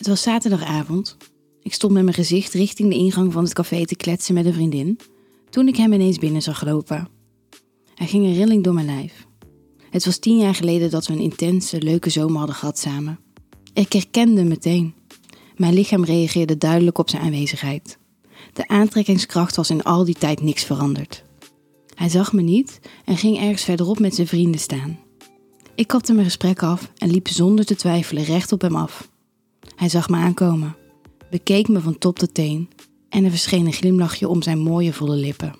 Het was zaterdagavond. Ik stond met mijn gezicht richting de ingang van het café te kletsen met een vriendin, toen ik hem ineens binnen zag lopen. Hij ging een rilling door mijn lijf. Het was tien jaar geleden dat we een intense, leuke zomer hadden gehad samen. Ik herkende hem meteen. Mijn lichaam reageerde duidelijk op zijn aanwezigheid. De aantrekkingskracht was in al die tijd niks veranderd. Hij zag me niet en ging ergens verderop met zijn vrienden staan. Ik kapte mijn gesprek af en liep zonder te twijfelen recht op hem af. Hij zag me aankomen, bekeek me van top tot teen en er verscheen een glimlachje om zijn mooie volle lippen.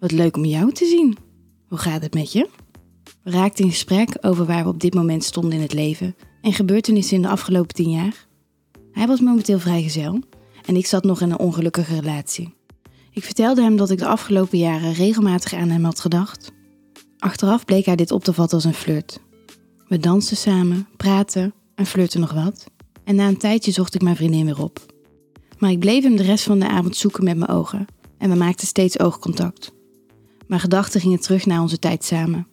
Wat leuk om jou te zien. Hoe gaat het met je? We raakten in gesprek over waar we op dit moment stonden in het leven en gebeurtenissen in de afgelopen tien jaar. Hij was momenteel vrijgezel en ik zat nog in een ongelukkige relatie. Ik vertelde hem dat ik de afgelopen jaren regelmatig aan hem had gedacht. Achteraf bleek hij dit op te vatten als een flirt. We dansten samen, praten en flirten nog wat. En na een tijdje zocht ik mijn vriendin weer op. Maar ik bleef hem de rest van de avond zoeken met mijn ogen en we maakten steeds oogcontact. Mijn gedachten gingen terug naar onze tijd samen.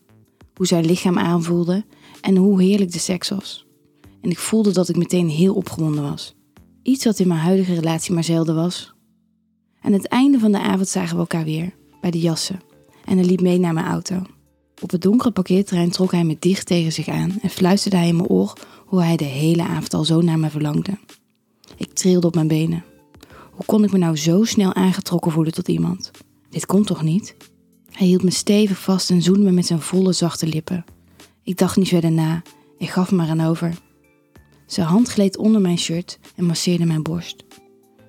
Hoe zijn lichaam aanvoelde en hoe heerlijk de seks was. En ik voelde dat ik meteen heel opgewonden was. Iets wat in mijn huidige relatie maar zelden was. Aan het einde van de avond zagen we elkaar weer, bij de jassen. En hij liep mee naar mijn auto. Op het donkere parkeerterrein trok hij me dicht tegen zich aan en fluisterde hij in mijn oor hoe hij de hele avond al zo naar me verlangde. Ik trilde op mijn benen. Hoe kon ik me nou zo snel aangetrokken voelen tot iemand? Dit kon toch niet? Hij hield me stevig vast en zoende me met zijn volle zachte lippen. Ik dacht niet verder na. Ik gaf hem maar aan over. Zijn hand gleed onder mijn shirt en masseerde mijn borst.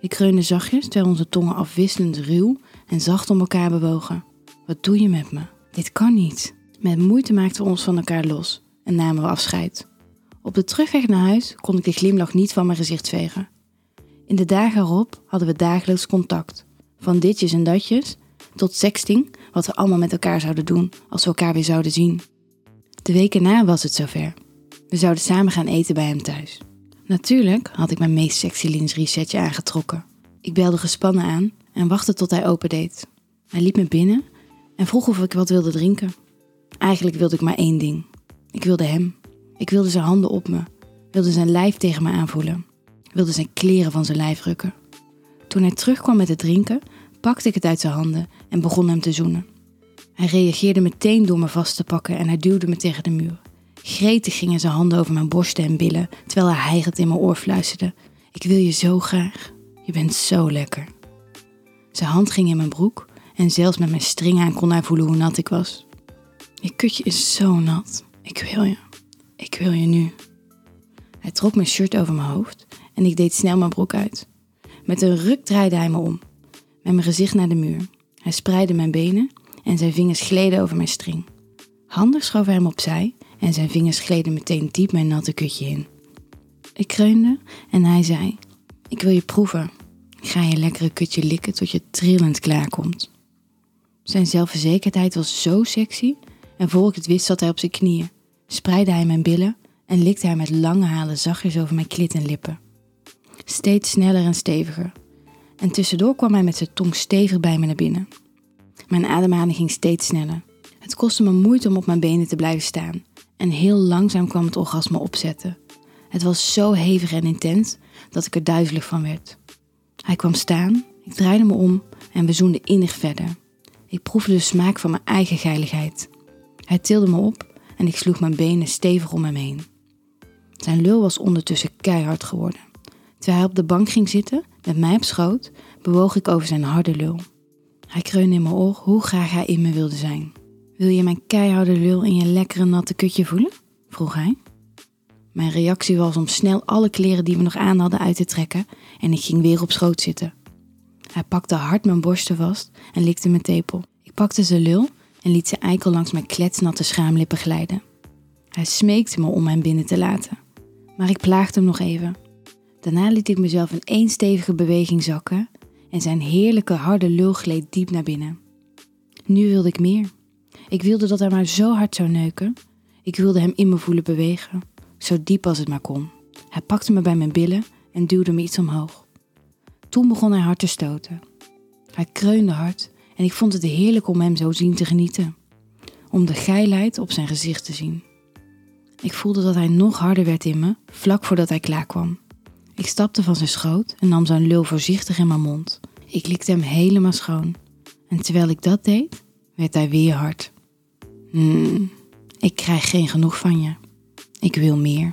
Ik kreunde zachtjes terwijl onze tongen afwisselend ruw en zacht om elkaar bewogen. Wat doe je met me? Dit kan niet. Met moeite maakten we ons van elkaar los en namen we afscheid. Op de terugweg naar huis kon ik de glimlach niet van mijn gezicht vegen. In de dagen erop hadden we dagelijks contact. Van ditjes en datjes tot sexting, wat we allemaal met elkaar zouden doen als we elkaar weer zouden zien. De weken na was het zover. We zouden samen gaan eten bij hem thuis. Natuurlijk had ik mijn meest sexy lingerie aangetrokken. Ik belde gespannen aan en wachtte tot hij opendeed. Hij liep me binnen en vroeg of ik wat wilde drinken. Eigenlijk wilde ik maar één ding. Ik wilde hem. Ik wilde zijn handen op me, wilde zijn lijf tegen me aanvoelen, wilde zijn kleren van zijn lijf rukken. Toen hij terugkwam met het drinken, pakte ik het uit zijn handen en begon hem te zoenen. Hij reageerde meteen door me vast te pakken en hij duwde me tegen de muur. Gretig gingen zijn handen over mijn borsten en billen, terwijl hij hijgend in mijn oor fluisterde: Ik wil je zo graag. Je bent zo lekker. Zijn hand ging in mijn broek en zelfs met mijn string aan kon hij voelen hoe nat ik was. Je kutje is zo nat. Ik wil je. Ik wil je nu. Hij trok mijn shirt over mijn hoofd en ik deed snel mijn broek uit. Met een ruk draaide hij me om, met mijn gezicht naar de muur. Hij spreidde mijn benen en zijn vingers gleden over mijn string. Handig schoof hij hem opzij en zijn vingers gleden meteen diep mijn natte kutje in. Ik kreunde en hij zei: Ik wil je proeven. Ik ga je lekkere kutje likken tot je trillend klaarkomt. Zijn zelfverzekerdheid was zo sexy en voor ik het wist zat hij op zijn knieën, spreidde hij mijn billen en likte hij met lange halen zachtjes over mijn klit en lippen. Steeds sneller en steviger. En tussendoor kwam hij met zijn tong stevig bij me naar binnen. Mijn ademhaling ging steeds sneller. Het kostte me moeite om op mijn benen te blijven staan. En heel langzaam kwam het orgasme opzetten. Het was zo hevig en intens dat ik er duizelig van werd. Hij kwam staan, ik draaide me om en we zoenden innig verder. Ik proefde de smaak van mijn eigen geiligheid. Hij tilde me op en ik sloeg mijn benen stevig om hem heen. Zijn lul was ondertussen keihard geworden. Terwijl hij op de bank ging zitten, met mij op schoot, bewoog ik over zijn harde lul. Hij kreunde in mijn oor hoe graag hij in me wilde zijn. Wil je mijn keiharde lul in je lekkere natte kutje voelen? vroeg hij. Mijn reactie was om snel alle kleren die we nog aan hadden uit te trekken en ik ging weer op schoot zitten. Hij pakte hard mijn borsten vast en likte mijn tepel. Ik pakte zijn lul en liet zijn eikel langs mijn kletsnatte schaamlippen glijden. Hij smeekte me om hem binnen te laten, maar ik plaagde hem nog even. Daarna liet ik mezelf in één stevige beweging zakken en zijn heerlijke harde lul gleed diep naar binnen. Nu wilde ik meer. Ik wilde dat hij maar zo hard zou neuken. Ik wilde hem in me voelen bewegen, zo diep als het maar kon. Hij pakte me bij mijn billen en duwde me iets omhoog. Toen begon hij hard te stoten. Hij kreunde hard en ik vond het heerlijk om hem zo zien te genieten. Om de geilheid op zijn gezicht te zien. Ik voelde dat hij nog harder werd in me, vlak voordat hij klaar kwam. Ik stapte van zijn schoot en nam zijn lul voorzichtig in mijn mond. Ik likte hem helemaal schoon. En terwijl ik dat deed, werd hij weer hard. Hmm, ik krijg geen genoeg van je. Ik wil meer.